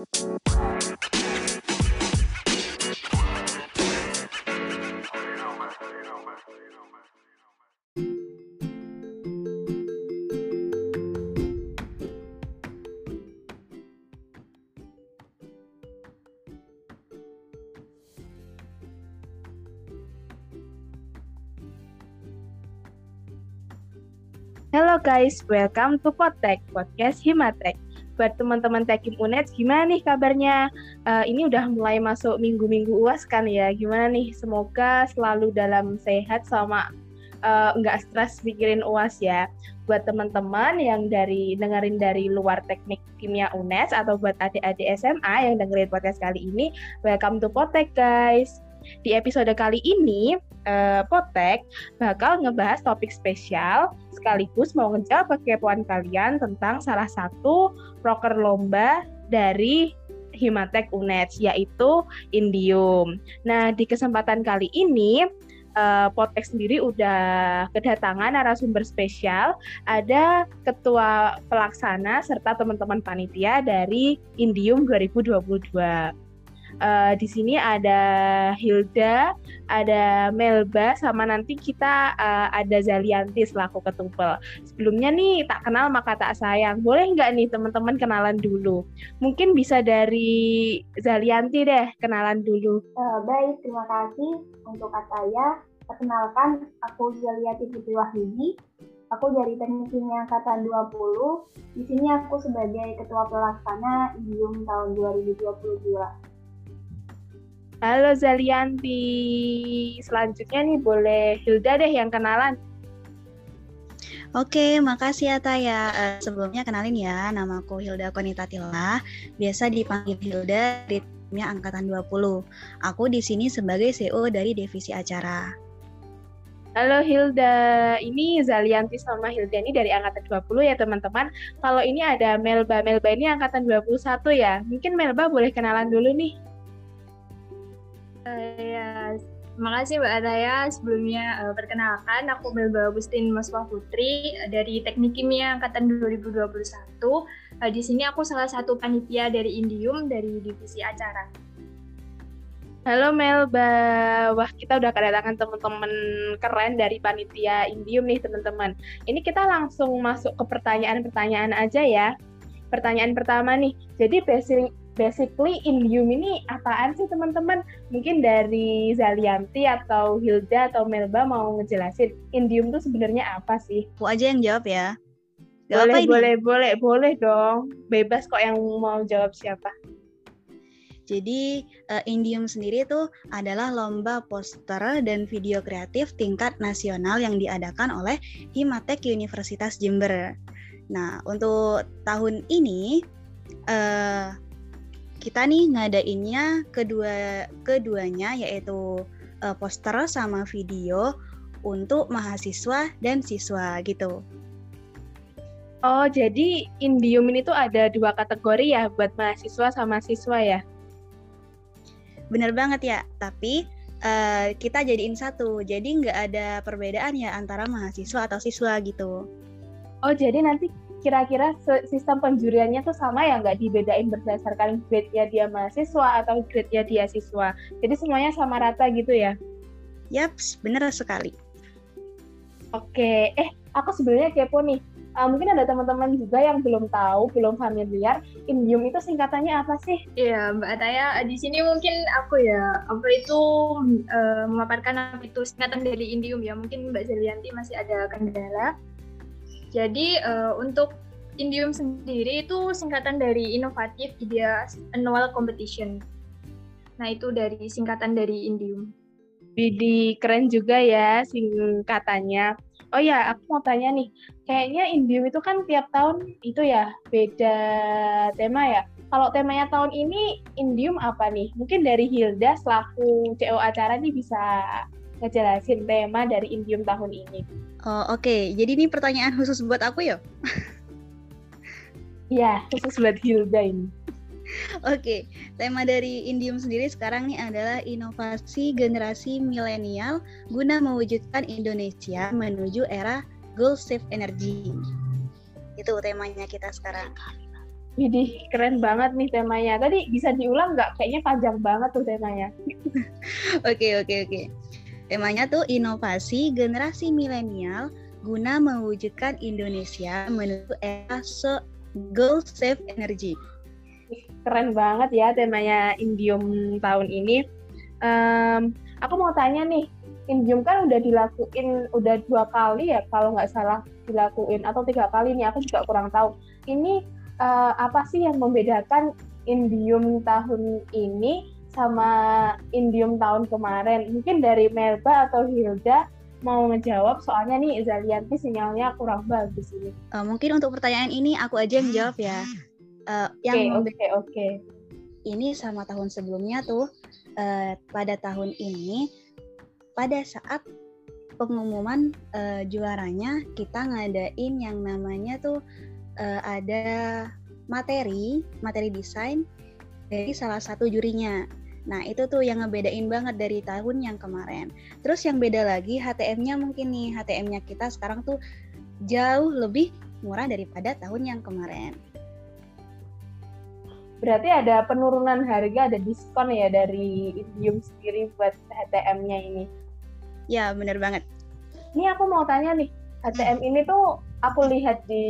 Halo guys, welcome to Potek, podcast Himatek. Buat teman-teman Tekim Unet, gimana nih kabarnya? Uh, ini udah mulai masuk minggu-minggu UAS kan ya? Gimana nih? Semoga selalu dalam sehat sama uh, nggak stres pikirin UAS ya. Buat teman-teman yang dari dengerin dari luar teknik kimia UNES atau buat adik-adik SMA yang dengerin podcast kali ini, welcome to Potek guys. Di episode kali ini, uh, Potek bakal ngebahas topik spesial sekaligus mau ngejawab kekepoan kalian tentang salah satu proker lomba dari Himatek UNED yaitu Indium. Nah, di kesempatan kali ini uh, Potek sendiri udah kedatangan narasumber spesial, ada ketua pelaksana serta teman-teman panitia dari Indium 2022. Uh, di sini ada Hilda, ada Melba, sama nanti kita uh, ada Zalianti selaku ketumpel. Sebelumnya nih tak kenal maka tak sayang. Boleh nggak nih teman-teman kenalan dulu? Mungkin bisa dari Zalianti deh kenalan dulu. Uh, baik, terima kasih untuk saya. Perkenalkan, aku Zalianti Putri Wahyudi. Aku dari Teknik Kimia Angkatan 20. Di sini aku sebagai Ketua Pelaksana IDIUM tahun 2022. Halo Zalianti. Selanjutnya nih boleh Hilda deh yang kenalan. Oke, makasih ya Taya. Uh, sebelumnya kenalin ya, nama aku Hilda Konitatila. Biasa dipanggil Hilda di timnya Angkatan 20. Aku di sini sebagai CEO dari Divisi Acara. Halo Hilda, ini Zalianti sama Hilda ini dari Angkatan 20 ya teman-teman. Kalau ini ada Melba, Melba ini Angkatan 21 ya. Mungkin Melba boleh kenalan dulu nih. Uh, ya, terima kasih Mbak Ataya. Sebelumnya uh, perkenalkan, aku Melba Agustin Maswah Putri uh, dari Teknik Kimia Angkatan 2021. Uh, di sini aku salah satu panitia dari Indium dari divisi acara. Halo Melba, wah kita udah kedatangan teman-teman keren dari panitia Indium nih teman-teman. Ini kita langsung masuk ke pertanyaan-pertanyaan aja ya. Pertanyaan pertama nih, jadi basically Indium ini apaan sih teman-teman? Mungkin dari Zalianti atau Hilda atau Melba mau ngejelasin Indium itu sebenarnya apa sih? Aku aja yang jawab ya. Gak boleh, apa boleh, boleh, boleh dong. Bebas kok yang mau jawab siapa. Jadi uh, Indium sendiri itu adalah lomba poster dan video kreatif tingkat nasional yang diadakan oleh Himatek Universitas Jember. Nah, untuk tahun ini uh, kita nih ngadainnya kedua keduanya yaitu uh, poster sama video untuk mahasiswa dan siswa gitu. Oh, jadi Indium ini tuh ada dua kategori ya buat mahasiswa sama siswa ya? Bener banget ya, tapi uh, kita jadiin satu, jadi nggak ada perbedaan ya antara mahasiswa atau siswa gitu. Oh, jadi nanti kira-kira sistem penjuriannya tuh sama ya nggak dibedain berdasarkan grade-nya dia mahasiswa atau grade-nya dia siswa. Jadi semuanya sama rata gitu ya? Yaps, bener sekali. Oke, eh aku sebenarnya kepo nih. Uh, mungkin ada teman-teman juga yang belum tahu, belum familiar, Indium itu singkatannya apa sih? Iya, Mbak Ataya, di sini mungkin aku ya, apa itu uh, memaparkan apa itu singkatan dari Indium ya. Mungkin Mbak Zelianti masih ada kendala. Jadi uh, untuk Indium sendiri itu singkatan dari Inovatif Ideas Annual Competition. Nah itu dari singkatan dari Indium. Jadi keren juga ya singkatannya. Oh ya, aku mau tanya nih, kayaknya Indium itu kan tiap tahun itu ya beda tema ya. Kalau temanya tahun ini Indium apa nih? Mungkin dari Hilda selaku CO acara nih bisa ngejelasin tema dari Indium tahun ini. Oh, Oke, okay. jadi ini pertanyaan khusus buat aku ya? Iya, khusus buat Hilda ini. Oke, okay. tema dari Indium sendiri sekarang nih adalah inovasi generasi milenial guna mewujudkan Indonesia menuju era goal safe energy. Itu temanya kita sekarang. Widih, keren banget nih temanya. Tadi bisa diulang nggak? Kayaknya panjang banget tuh temanya. Oke, oke, oke. Temanya tuh inovasi generasi milenial guna mewujudkan Indonesia menuju era so goal save energy. Keren banget ya temanya Indium tahun ini. Um, aku mau tanya nih, Indium kan udah dilakuin udah dua kali ya kalau nggak salah dilakuin atau tiga kali nih aku juga kurang tahu. Ini uh, apa sih yang membedakan Indium tahun ini sama Indium tahun kemarin? Mungkin dari Melba atau Hilda mau ngejawab soalnya nih Zalianti sinyalnya kurang bagus ini. Uh, mungkin untuk pertanyaan ini aku aja yang jawab ya. Uh, yang oke okay, oke. Okay. Ini sama tahun sebelumnya tuh uh, pada tahun ini pada saat pengumuman uh, juaranya kita ngadain yang namanya tuh uh, ada materi, materi desain dari salah satu jurinya. Nah, itu tuh yang ngebedain banget dari tahun yang kemarin. Terus yang beda lagi HTM-nya mungkin nih, HTM-nya kita sekarang tuh jauh lebih murah daripada tahun yang kemarin. Berarti ada penurunan harga, ada diskon ya dari Indium sendiri buat HTM-nya ini? Ya, bener banget. Ini aku mau tanya nih, HTM ini tuh aku lihat di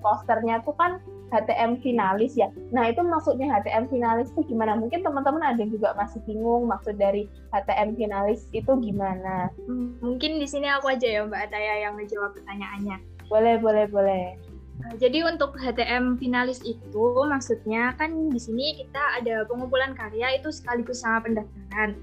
posternya tuh kan HTM finalis ya. Nah itu maksudnya HTM finalis itu gimana? Mungkin teman-teman ada yang juga masih bingung maksud dari HTM finalis itu gimana? Hmm, mungkin di sini aku aja ya Mbak Ataya yang menjawab pertanyaannya. Boleh, boleh, boleh. Nah, jadi untuk HTM finalis itu maksudnya kan di sini kita ada pengumpulan karya itu sekaligus sama pendaftaran.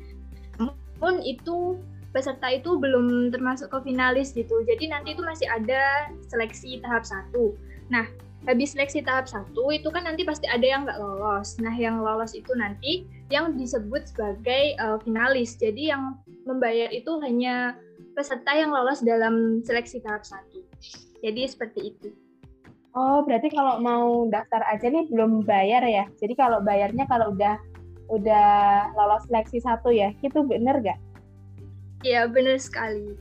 Namun itu peserta itu belum termasuk ke finalis gitu. Jadi nanti itu masih ada seleksi tahap satu. Nah, habis seleksi tahap satu itu kan nanti pasti ada yang nggak lolos. Nah, yang lolos itu nanti yang disebut sebagai uh, finalis. Jadi yang membayar itu hanya peserta yang lolos dalam seleksi tahap satu. Jadi seperti itu. Oh, berarti kalau mau daftar aja nih belum bayar ya? Jadi kalau bayarnya kalau udah udah lolos seleksi satu ya, itu bener gak? Iya, benar sekali.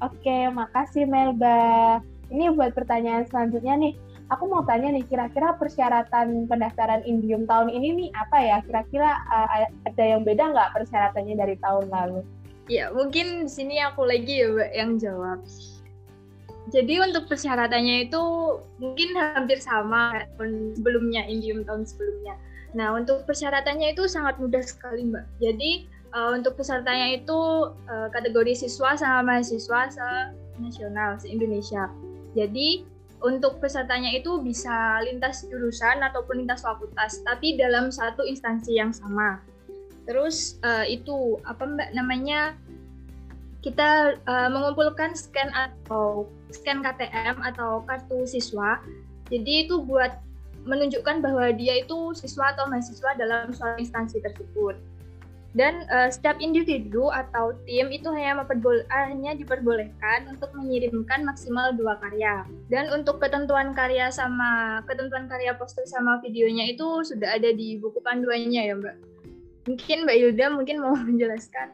Oke, makasih Melba. Ini buat pertanyaan selanjutnya nih. Aku mau tanya nih, kira-kira persyaratan pendaftaran Indium tahun ini nih apa ya? Kira-kira uh, ada yang beda nggak persyaratannya dari tahun lalu? Ya, mungkin di sini aku lagi ya Mbak yang jawab. Jadi untuk persyaratannya itu mungkin hampir sama tahun sebelumnya, Indium tahun sebelumnya. Nah, untuk persyaratannya itu sangat mudah sekali Mbak. Jadi uh, untuk pesertanya itu uh, kategori siswa sama mahasiswa se-nasional se-Indonesia. Jadi untuk pesertanya itu bisa lintas jurusan ataupun lintas fakultas, tapi dalam satu instansi yang sama. Terus uh, itu apa mbak namanya kita uh, mengumpulkan scan atau scan KTM atau kartu siswa. Jadi itu buat menunjukkan bahwa dia itu siswa atau mahasiswa dalam suatu instansi tersebut dan uh, setiap individu atau tim itu hanya memperbol hanya diperbolehkan untuk mengirimkan maksimal dua karya. Dan untuk ketentuan karya sama ketentuan karya poster sama videonya itu sudah ada di buku panduannya ya mbak. Mungkin mbak Hilda mungkin mau menjelaskan.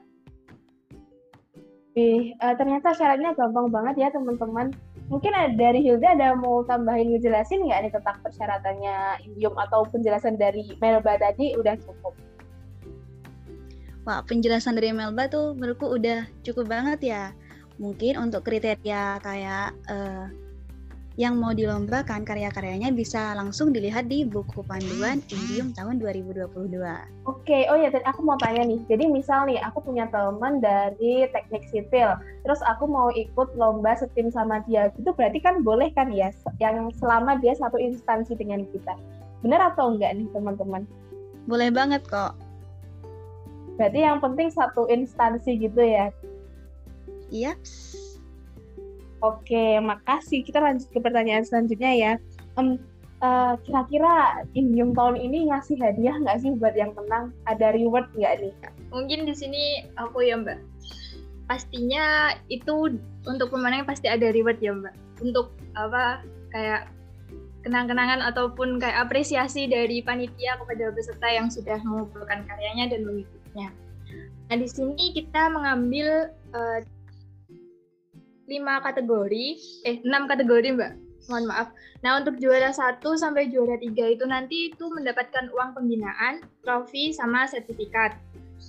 Ih, uh, ternyata syaratnya gampang banget ya teman-teman. Mungkin dari Hilda ada mau tambahin ngejelasin nggak nih tentang persyaratannya Indium atau penjelasan dari Melba tadi? Udah cukup Wah, penjelasan dari Melba tuh menurutku udah cukup banget ya. Mungkin untuk kriteria kayak uh, yang mau dilombakan karya-karyanya bisa langsung dilihat di buku panduan Indium tahun 2022. Oke, oh ya, dan aku mau tanya nih. Jadi misal nih, aku punya teman dari teknik sipil, terus aku mau ikut lomba setim sama dia, itu berarti kan boleh kan ya, yang selama dia satu instansi dengan kita. Benar atau enggak nih teman-teman? Boleh banget kok. Berarti yang penting satu instansi gitu ya? Iya. Oke, makasih. Kita lanjut ke pertanyaan selanjutnya ya. Um, uh, kira-kira Indium tahun ini ngasih hadiah nggak sih buat yang menang? Ada reward nggak nih? Mungkin di sini aku ya Mbak. Pastinya itu untuk pemenang pasti ada reward ya Mbak. Untuk apa kayak kenang-kenangan ataupun kayak apresiasi dari panitia kepada peserta yang sudah mengumpulkan karyanya dan mengikuti selanjutnya. Nah, di sini kita mengambil uh, lima kategori, eh enam kategori mbak. mohon maaf. Nah, untuk juara 1 sampai juara 3 itu nanti itu mendapatkan uang pembinaan, trofi, sama sertifikat.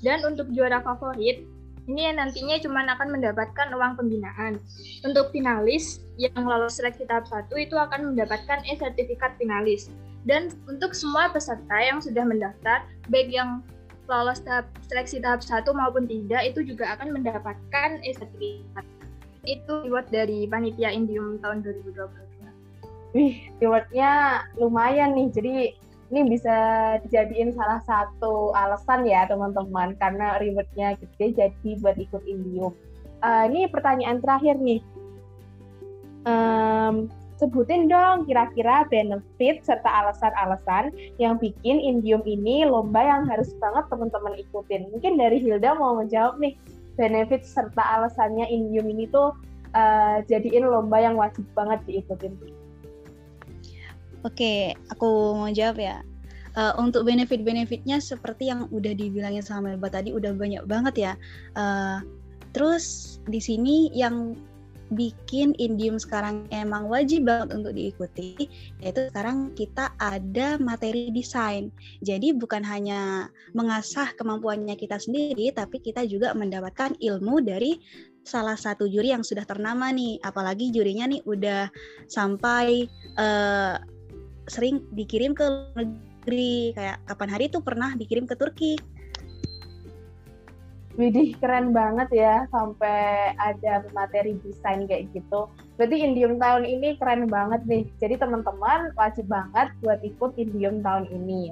Dan untuk juara favorit, ini yang nantinya cuma akan mendapatkan uang pembinaan. Untuk finalis yang lolos seleksi tahap 1 itu akan mendapatkan e-sertifikat finalis. Dan untuk semua peserta yang sudah mendaftar, baik yang lolos tahap seleksi tahap 1 maupun tidak, itu juga akan mendapatkan e-sertifikat. Itu reward dari Panitia Indium tahun 2020 wih rewardnya lumayan nih jadi ini bisa dijadiin salah satu alasan ya teman-teman karena rewardnya gede jadi buat ikut Indium. Uh, ini pertanyaan terakhir nih. Um, sebutin dong kira-kira benefit serta alasan-alasan yang bikin Indium ini lomba yang harus banget teman-teman ikutin. Mungkin dari Hilda mau menjawab nih benefit serta alasannya Indium ini tuh uh, jadiin lomba yang wajib banget diikutin. Oke, aku mau jawab ya. Uh, untuk benefit-benefitnya seperti yang udah dibilangin sama Melba tadi udah banyak banget ya. Uh, terus di sini yang bikin Indium sekarang emang wajib banget untuk diikuti yaitu sekarang kita ada materi desain. Jadi bukan hanya mengasah kemampuannya kita sendiri tapi kita juga mendapatkan ilmu dari salah satu juri yang sudah ternama nih. Apalagi jurinya nih udah sampai uh, sering dikirim ke negeri kayak kapan hari itu pernah dikirim ke Turki. Widih keren banget ya sampai ada materi desain kayak gitu. Berarti Indium tahun ini keren banget nih. Jadi teman-teman wajib banget buat ikut Indium tahun ini.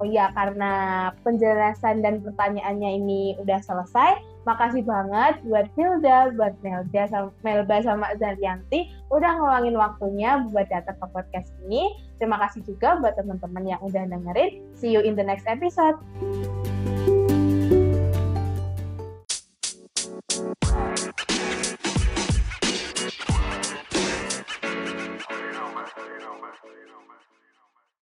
Oh iya karena penjelasan dan pertanyaannya ini udah selesai, Makasih banget buat Hilda, buat Melda, Melba sama Zaryanti udah ngeluangin waktunya buat datang ke podcast ini. Terima kasih juga buat teman-teman yang udah dengerin. See you in the next episode.